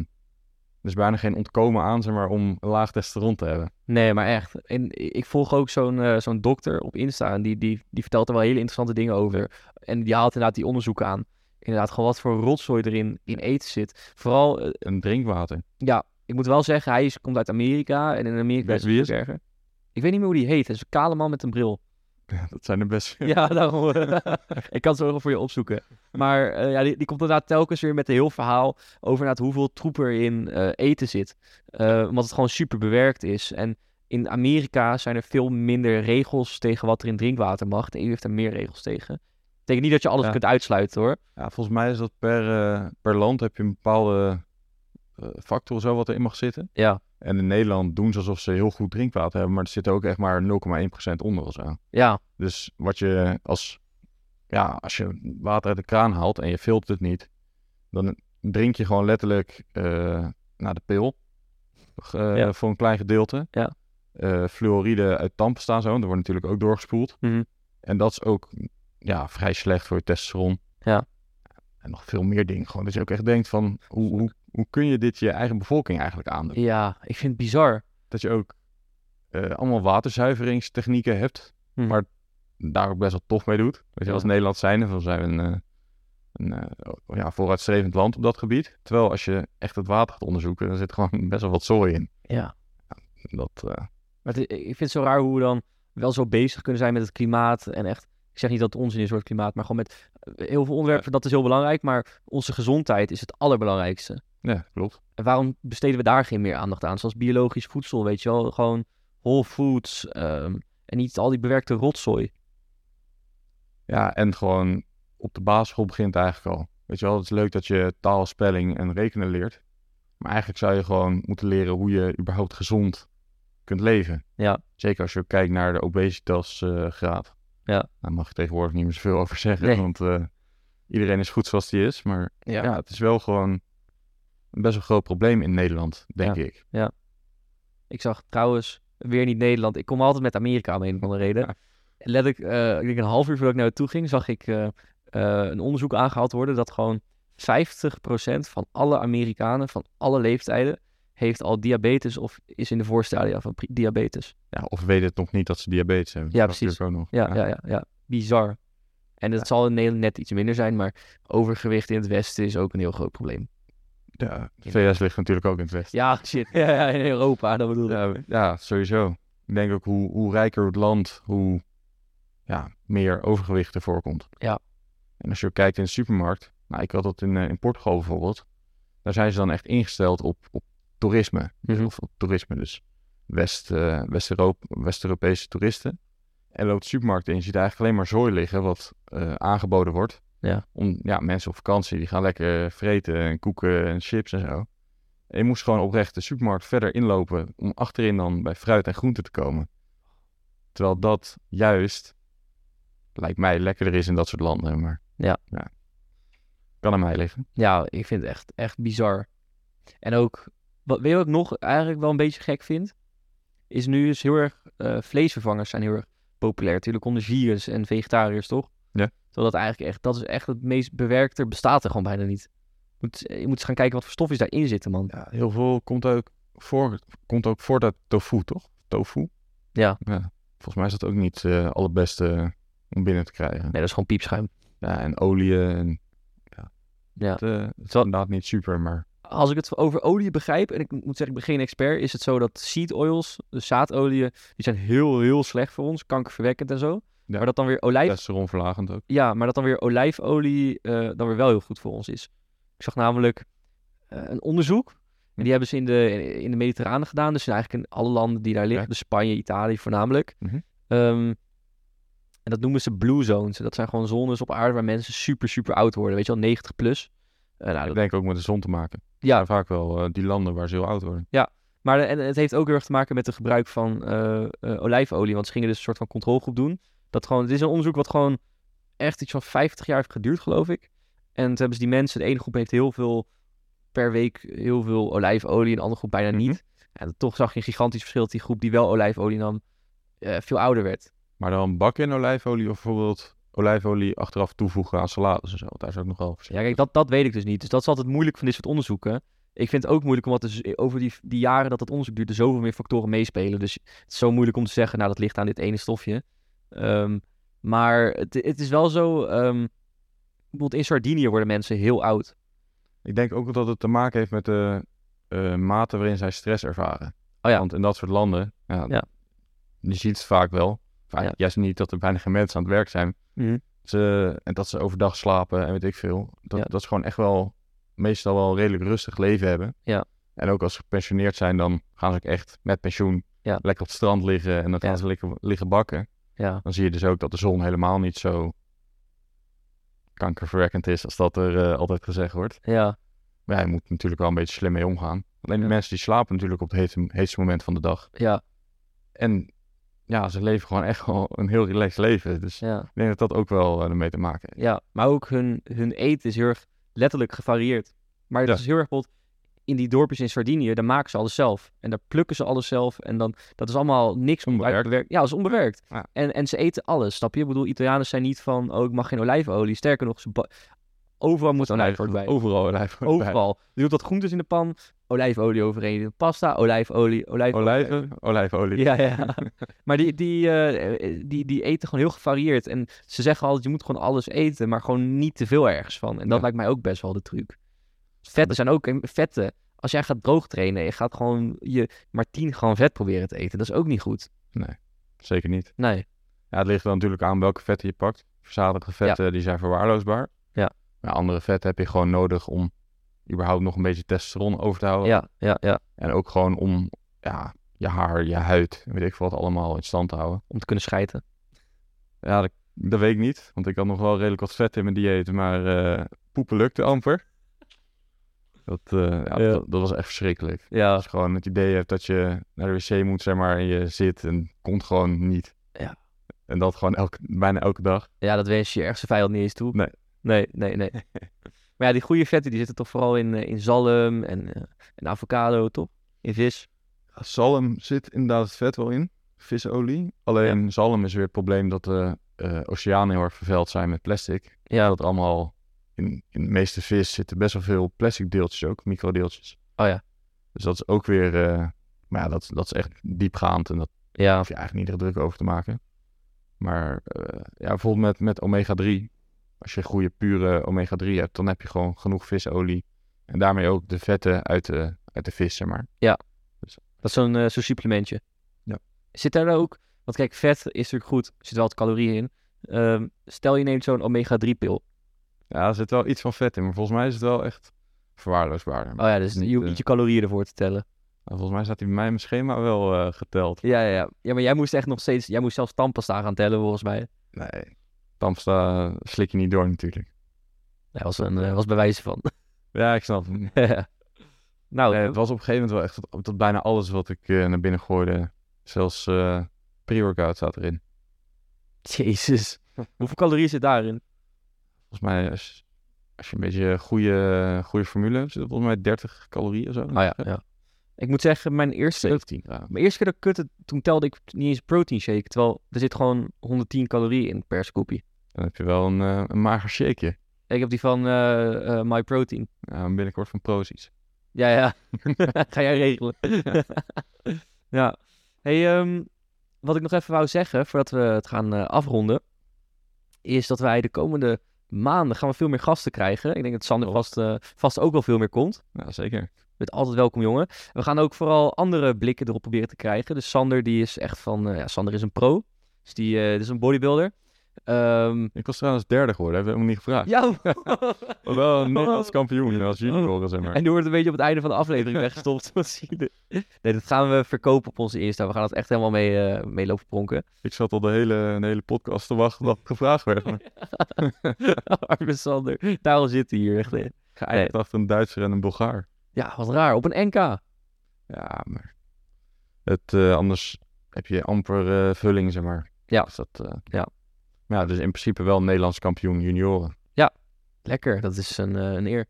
S2: Er is bijna geen ontkomen aan, zeg maar, om een laag testosteron te hebben.
S1: Nee, maar echt. En ik volg ook zo'n eh, zo'n dokter op Insta en die, die, die vertelt er wel hele interessante dingen over. En die haalt inderdaad die onderzoeken aan. Inderdaad, gewoon wat voor rotzooi erin in eten zit. Vooral, eh,
S2: En drinkwater.
S1: ja, ik moet wel zeggen, hij is, komt uit Amerika en in Amerika is het erger. Ik weet niet meer hoe die heet. Het is een kale man met een bril.
S2: Ja, dat zijn de best...
S1: Ja, daarom. ik kan het zo nog voor je opzoeken. Maar eh, ja, die, die komt inderdaad telkens weer met een heel verhaal over hoeveel troep er in eh, eten zit. Eh, omdat het gewoon super bewerkt is. En in Amerika zijn er veel minder regels tegen wat er in drinkwater mag. De EU heeft er meer regels tegen. Betekent niet dat je alles
S2: Ja.
S1: kunt uitsluiten hoor.
S2: Ja, volgens mij is dat per, per land heb je een bepaalde factor zo wat erin mag zitten.
S1: Ja,
S2: En in Nederland doen ze alsof ze heel goed drinkwater hebben, maar er zit ook echt maar 0,1% onder of zo.
S1: ja,
S2: Dus wat je als, ja, als je water uit de kraan haalt en je filtert het niet, dan drink je gewoon letterlijk eh naar de pil eh,
S1: Ja.
S2: voor een klein gedeelte.
S1: Ja.
S2: Eh, fluoride uit tandpasta en zo, dat wordt natuurlijk ook doorgespoeld.
S1: Mhm.
S2: En dat is ook ja, vrij slecht voor je testosteron.
S1: Ja.
S2: En nog veel meer dingen. Gewoon dat je ook echt denkt van, hoe, hoe, hoe kun je dit je eigen bevolking eigenlijk aandoen?
S1: ja, ik vind het bizar.
S2: Dat je ook eh, allemaal waterzuiveringstechnieken hebt,
S1: Mhm.
S2: maar daar ook best wel tof mee doet. Weet je,
S1: Ja.
S2: als Nederland zijnde, dan zijn we een, eh, een eh, ja, vooruitstrevend land op dat gebied. Terwijl als je echt het water gaat onderzoeken, dan zit gewoon best wel wat zooi in.
S1: Ja.
S2: Dat,
S1: Maar het- ik vind het zo raar hoe we dan wel zo bezig kunnen zijn met het klimaat. En echt, ik zeg niet dat het onzin is voor het klimaat, maar gewoon met heel veel onderwerpen, dat is heel belangrijk. Maar onze gezondheid is het allerbelangrijkste.
S2: Ja, klopt.
S1: En waarom besteden we daar geen meer aandacht aan? Zoals biologisch voedsel, weet je wel. Gewoon whole foods ehm, en niet al die bewerkte rotzooi.
S2: Ja, en gewoon op de basisschool begint het eigenlijk al. Weet je wel, het is leuk dat je taal, spelling en rekenen leert. Maar eigenlijk zou je gewoon moeten leren hoe je überhaupt gezond kunt leven.
S1: Ja.
S2: Zeker als je kijkt naar de obesitasgraad.
S1: Ja.
S2: Daar mag je tegenwoordig niet meer zoveel over zeggen,
S1: Nee.
S2: want eh, iedereen is goed zoals die is. Maar ja. het is wel gewoon best wel groot probleem in Nederland, denk
S1: Ja.
S2: ik.
S1: Ik zag trouwens weer niet Nederland. Ik kom altijd met Amerika om een of andere reden.
S2: Ja.
S1: En Letterlijk, eh, ik denk een half uur voordat ik naar naartoe ging, zag ik eh, eh, een onderzoek aangehaald worden dat gewoon 50% van alle Amerikanen van alle leeftijden heeft al diabetes of is in de voorstadia van diabetes.
S2: Ja, of weet het nog niet dat ze diabetes hebben.
S1: Ja,
S2: Dat
S1: precies.
S2: Ook nog.
S1: Ja, ja, ja, ja. bizar. En dat zal in Nederland net iets minder zijn, maar overgewicht in het Westen is ook een heel groot probleem.
S2: Ja, de VS ligt natuurlijk ook in het westen.
S1: Ja, shit. Ja, ja, in Europa, dat bedoel ik.
S2: Ja, ja, sowieso. Ik denk ook hoe, hoe rijker het land, hoe ja, meer overgewicht er voorkomt.
S1: Ja.
S2: En als je kijkt in de supermarkt, nou, ik had dat in, eh, in Portugal bijvoorbeeld, daar zijn ze dan echt ingesteld op, op toerisme.
S1: Mhm.
S2: Of op toerisme, dus West, West-Europa- West-Europese toeristen. En loopt de supermarkt in, je ziet eigenlijk alleen maar zooi liggen wat eh, aangeboden wordt.
S1: Ja.
S2: Om, ja, mensen op vakantie, die gaan lekker vreten en koeken en chips en zo. En je moest gewoon oprecht de supermarkt verder inlopen om achterin dan bij fruit en groente te komen. Terwijl dat juist, lijkt mij, lekkerder is in dat soort landen. Maar
S1: Ja.
S2: Kan aan mij liggen.
S1: Ja, ik vind het echt, echt bizar. En ook, wat, weet je wat ik nog eigenlijk wel een beetje gek vind? Is nu is heel erg, eh, vleesvervangers zijn heel erg populair. Natuurlijk onder en vegetariërs, toch?
S2: Ja.
S1: Terwijl dat eigenlijk echt, dat is echt het meest bewerkte, bestaat er gewoon bijna niet. Je moet, je moet eens gaan kijken wat voor stofjes daarin zitten, man.
S2: Ja, heel veel komt ook, voor, komt ook voort uit tofu, toch? Tofu.
S1: Ja.
S2: Volgens mij is dat ook niet het allerbeste om binnen te krijgen.
S1: Nee, dat is gewoon piepschuim.
S2: Ja, en olie en... Ja.
S1: Ja.
S2: Het, eh, het is inderdaad niet super, maar...
S1: Als ik het over olie begrijp, en ik moet zeggen, ik ben geen expert, is het zo dat seed oils, dus zaadolieën, die zijn heel, heel slecht voor ons, kankerverwekkend en zo.
S2: Ja.
S1: Maar dat dan weer olijf,
S2: Testosteronverlagend ook.
S1: Ja, maar dat dan weer olijfolie eh, dan weer wel heel goed voor ons is. Ik zag namelijk eh, een onderzoek En die hebben ze in de, in de Mediterrane gedaan. Dus eigenlijk in alle landen die daar liggen.
S2: Ja.
S1: Dus Spanje, Italië voornamelijk.
S2: Mhm.
S1: Ehm, en dat noemen ze blue zones. Dat zijn gewoon zones op aarde waar mensen super, super oud worden. Weet je wel, 90 plus. Eh, nou,
S2: Ik
S1: dat-
S2: denk ook met de zon te maken.
S1: ja,
S2: Ja, vaak wel die landen waar ze heel oud worden.
S1: Maar en het heeft ook heel erg te maken met het gebruik van olijfolie. Want ze gingen dus een soort van controlegroep doen. Dat gewoon, het is een onderzoek wat gewoon echt iets van 50 jaar heeft geduurd, geloof ik. En toen hebben ze die mensen, de ene groep heeft heel veel per week heel veel olijfolie, en de andere groep bijna
S2: Mhm.
S1: niet. En toch zag je een gigantisch verschil dat die groep die wel olijfolie nam, eh, veel ouder werd.
S2: Maar dan bakken in olijfolie of bijvoorbeeld olijfolie achteraf toevoegen aan salades en zo. Daar is ook nog wel verschil.
S1: Ja, kijk, dat, dat weet ik dus niet. Dus dat is altijd moeilijk van dit soort onderzoeken. Ik vind het ook moeilijk omdat dus over die, die jaren dat het onderzoek duurt, er zoveel meer factoren meespelen. Dus het is zo moeilijk om te zeggen, nou, dat ligt aan dit ene stofje. Ehm, maar het, het is wel zo, ehm, bijvoorbeeld in Sardinië worden mensen heel oud.
S2: Ik denk ook dat het te maken heeft met de eh, mate waarin zij stress ervaren.
S1: Oh ja.
S2: Want in dat soort landen, ja,
S1: Ja.
S2: je ziet het vaak wel.
S1: Ja.
S2: Juist niet dat er bijna geen mensen aan het werk zijn. Ze, en dat ze overdag slapen en weet ik veel. Dat, dat ze gewoon echt wel meestal wel een redelijk rustig leven hebben.
S1: Ja.
S2: En ook als ze gepensioneerd zijn, dan gaan ze ook echt met pensioen lekker op het strand liggen en dan gaan ze liggen, liggen bakken.
S1: Ja,
S2: Dan zie je dus ook dat de zon helemaal niet zo kankerverwekkend is als dat er eh, altijd gezegd wordt.
S1: ja,
S2: Maar ja, je moet natuurlijk wel een beetje slim mee omgaan. Alleen
S1: Ja.
S2: mensen die slapen natuurlijk op het heetste, heetste moment van de dag.
S1: ja,
S2: En ja, ze leven gewoon echt wel een heel relaxed leven. Dus
S1: ja.
S2: ik denk dat dat ook wel eh, ermee te maken heeft.
S1: Ja, maar ook hun, hun eten is heel erg letterlijk gevarieerd. Maar het
S2: Ja.
S1: is heel erg bijvoorbeeld in die dorpjes in Sardinië, daar maken ze alles zelf. En daar plukken ze alles zelf. En dan, dat is allemaal niks
S2: Onbewerkt.
S1: bewerkt. Ja, dat is onbewerkt.
S2: Ja.
S1: En, en ze eten alles, snap je? Ik bedoel, Italianen zijn niet van, oh, ik mag geen olijfolie. Sterker nog, ze overal moet olijfolie bij.
S2: Overal olijfolie.
S1: Overal. Je doet wat groentes in de pan, olijfolie overheen. Pasta, olijfolie, olijfolie.
S2: Olijven, olijfolie.
S1: Ja, ja. maar die, die, eh, die, die eten gewoon heel gevarieerd. En ze zeggen altijd, je moet gewoon alles eten, maar gewoon niet te veel ergens van. En dat
S2: Ja.
S1: lijkt mij ook best wel de truc. Vetten zijn ook, vetten. Als jij gaat droog trainen, je gaat gewoon je maar 10 gram vet proberen te eten. Dat is ook niet goed.
S2: Zeker niet.
S1: Nee.
S2: Ja, het ligt er natuurlijk aan welke vetten je pakt. Verzadigde vetten, die zijn verwaarloosbaar.
S1: Ja.
S2: Maar andere vetten heb je gewoon nodig om überhaupt nog een beetje testosteron over te houden.
S1: Ja, ja, ja.
S2: En ook gewoon om ja, je haar, je huid, weet ik veel wat allemaal in stand te houden.
S1: Om te kunnen schijten.
S2: Ja, dat, dat weet ik niet. Want ik had nog wel redelijk wat vet in mijn dieet. Maar eh, poepen lukte amper. Dat, eh, ja,
S1: Ja.
S2: Dat, dat was echt verschrikkelijk.
S1: Ja,
S2: je gewoon het idee hebt dat je naar de wc moet, zeg maar, en je zit en komt gewoon niet.
S1: Ja.
S2: En dat gewoon elke, bijna elke dag.
S1: ja dat wens je je ergste vijand niet eens toe.
S2: Nee.
S1: Nee, nee, nee. maar ja, die goede vetten die zitten toch vooral in, eh, in zalm en, eh, en avocado, toch? In vis.
S2: Zalm zit inderdaad het vet wel in. Visolie. Alleen zalm is weer het probleem dat de oceanen heel erg vervuild zijn met plastic.
S1: Ja,
S2: Dat allemaal in, in de meeste vis zitten best wel veel plastic deeltjes ook, microdeeltjes.
S1: Oh ja.
S2: Dus dat is ook weer, eh, maar ja, dat, dat is echt diepgaand en dat
S1: ja,
S2: hoef je eigenlijk niet erg druk over te maken. Maar eh, ja, bijvoorbeeld met, met omega-3. Als je goede pure omega-3 hebt, dan heb je gewoon genoeg visolie. En daarmee ook de vetten uit de, uit de vis, zeg maar.
S1: Dat is zo'n eh, zo'n supplementje.
S2: Ja.
S1: Zit daar dan ook... Want kijk, vet is natuurlijk goed. Er zit wel wat calorieën in. Ehm, stel je neemt zo'n omega-3 pil.
S2: Ja, er zit wel iets van vet in, maar volgens mij is het wel echt verwaarloosbaar.
S1: Oh ja, dus
S2: Niet,
S1: je hoeft
S2: eh,
S1: niet je calorieën ervoor te tellen.
S2: Nou, volgens mij staat hij bij mijn schema wel eh, geteld.
S1: Ja, ja, ja. Ja, maar jij moest echt nog steeds... Jij moest zelfs tandpasta gaan tellen, volgens mij.
S2: Nee, Tandpasta slik je niet door natuurlijk.
S1: Dat was, een, eh, was bewijs van.
S2: Ja, ik snap hem.
S1: nou,
S2: Nee, het was op een gegeven moment wel echt tot bijna alles wat ik eh, naar binnen gooide. Zelfs eh pre-workout staat erin.
S1: jezus. Hoeveel calorieën zit daarin?
S2: Volgens mij, als, als je een beetje goede, goede formule hebt, zit volgens mij 30 calorieën of zo.
S1: Oh ja, ja. Ik moet zeggen, mijn eerste,
S2: 17 graden.
S1: mijn eerste keer dat kutte, toen telde ik niet eens protein shake. Terwijl er zit gewoon 110 calorieën in per scoopie.
S2: Dan heb je wel een, eh, een mager shakeje.
S1: Ik heb die van eh eh, My Protein.
S2: Ja, binnenkort van Prozis.
S1: Ja, ja. Ga jij regelen. ja. Hey, ehm, wat ik nog even wou zeggen, voordat we het gaan afronden, is dat wij de komende maanden gaan we veel meer gasten krijgen. Ik denk dat Sander vast, eh, vast ook wel veel meer komt.
S2: Ja, zeker.
S1: Je bent altijd welkom, jongen. We gaan ook vooral andere blikken erop proberen te krijgen. Dus Sander, die is echt van... eh, ja, Sander is een pro. Dus die eh, dit is een bodybuilder. Ehm,
S2: Ik was trouwens derde geworden, hebben we hem niet gevraagd.
S1: ja,
S2: Maar wel een Nederlands kampioen als junioren, zeg maar.
S1: en nu wordt het een beetje op het einde van de aflevering weggestopt. Nee, dat gaan we verkopen op onze Insta. We gaan het echt helemaal mee, eh, mee lopen pronken.
S2: Ik zat al de hele, de hele podcast te wachten dat gevraagd werd.
S1: Arme Sander, daarom zit hij hier echt. hè.
S2: Geëindigd achter een Duitser en een Bulgaar.
S1: Ja, wat raar. Op een NK.
S2: Ja, maar het, eh, anders heb je amper eh, vulling, zeg maar.
S1: Ja.
S2: Dus dat, eh,
S1: Ja.
S2: Ja, dus in principe wel Nederlands kampioen junioren.
S1: Lekker, dat is een, eh, een eer.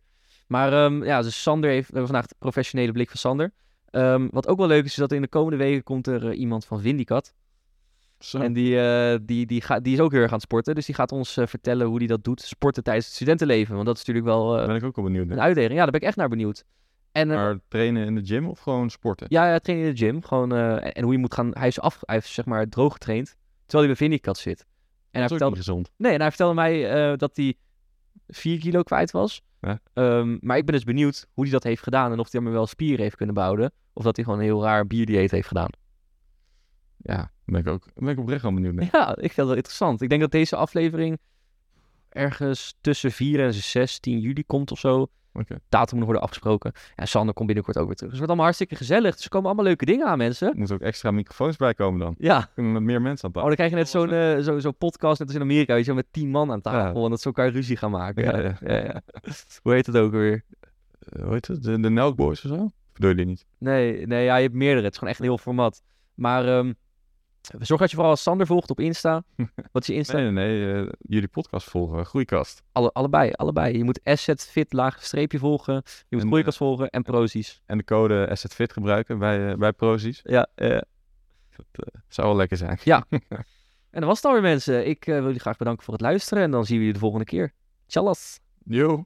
S1: Maar ehm, ja, dus Sander heeft we hebben vandaag de professionele blik van Sander. Ehm, wat ook wel leuk is, is dat in de komende weken komt er eh, iemand van Vindicat.
S2: Zo.
S1: En die, eh, die, die, gaat, die is ook heel erg aan het sporten. Dus die gaat ons vertellen hoe hij dat doet. Sporten tijdens het studentenleven. Want dat is natuurlijk wel
S2: ben ik ook wel benieuwd
S1: een uitdaging. Ja, daar ben ik echt naar benieuwd. En
S2: Maar trainen in de gym of gewoon sporten?
S1: ja, ja, trainen in de gym. Gewoon, en, en hoe je moet gaan. Hij is, af, hij is zeg maar droog getraind. Terwijl hij bij Vindicat zit. En hij vertelde,
S2: gezond.
S1: Nee, en hij vertelde mij eh, dat hij 4 kilo kwijt was.
S2: Ja.
S1: Ehm, maar ik ben dus benieuwd hoe hij dat heeft gedaan. En of hij maar wel spieren heeft kunnen bouwen. Of dat hij gewoon een heel raar bierdieet heeft gedaan.
S2: Ja, ben ik ook ben ik oprecht wel benieuwd naar.
S1: Ja, ik vind dat wel interessant. Ik denk dat deze aflevering ergens tussen 4 en 6, 10 juli komt of zo. Datum moet worden afgesproken. En Sander komt binnenkort ook weer terug. Dus het wordt allemaal hartstikke gezellig. Dus er komen allemaal leuke dingen aan, mensen.
S2: Er moeten ook extra microfoons bij komen dan.
S1: Ja.
S2: Kunnen we met meer mensen aan
S1: Oh,
S2: tafel.
S1: dan krijg je net zo'n eh, zo, zo podcast, net als in Amerika, weet je, met tien man aan tafel.
S2: Ja.
S1: En dat ze elkaar ruzie gaan maken.
S2: Ja, ja.
S1: ja, ja. Hoe heet het ook weer?
S2: Eh, hoe heet het? De, de Nelk Boys of zo? Bedoel je niet?
S1: Nee, nee ja, je hebt meerdere. Het is gewoon echt een heel format. Maar ehm, zorg dat je vooral Sander volgt op Insta. Wat is je Insta?
S2: Nee, nee, nee. eh, jullie podcast volgen. Groeikast.
S1: Alle, allebei, allebei. Je moet Asset Fit laag streepje volgen. Je moet
S2: En,
S1: Groeikast volgen en Prozis.
S2: En de code AssetFit gebruiken bij, eh, bij Prozis.
S1: Ja, eh,
S2: Dat eh, zou wel lekker zijn.
S1: en dat was het alweer mensen. Ik eh, wil jullie graag bedanken voor het luisteren. En dan zien we jullie de volgende keer. Tjallas!
S2: Yo.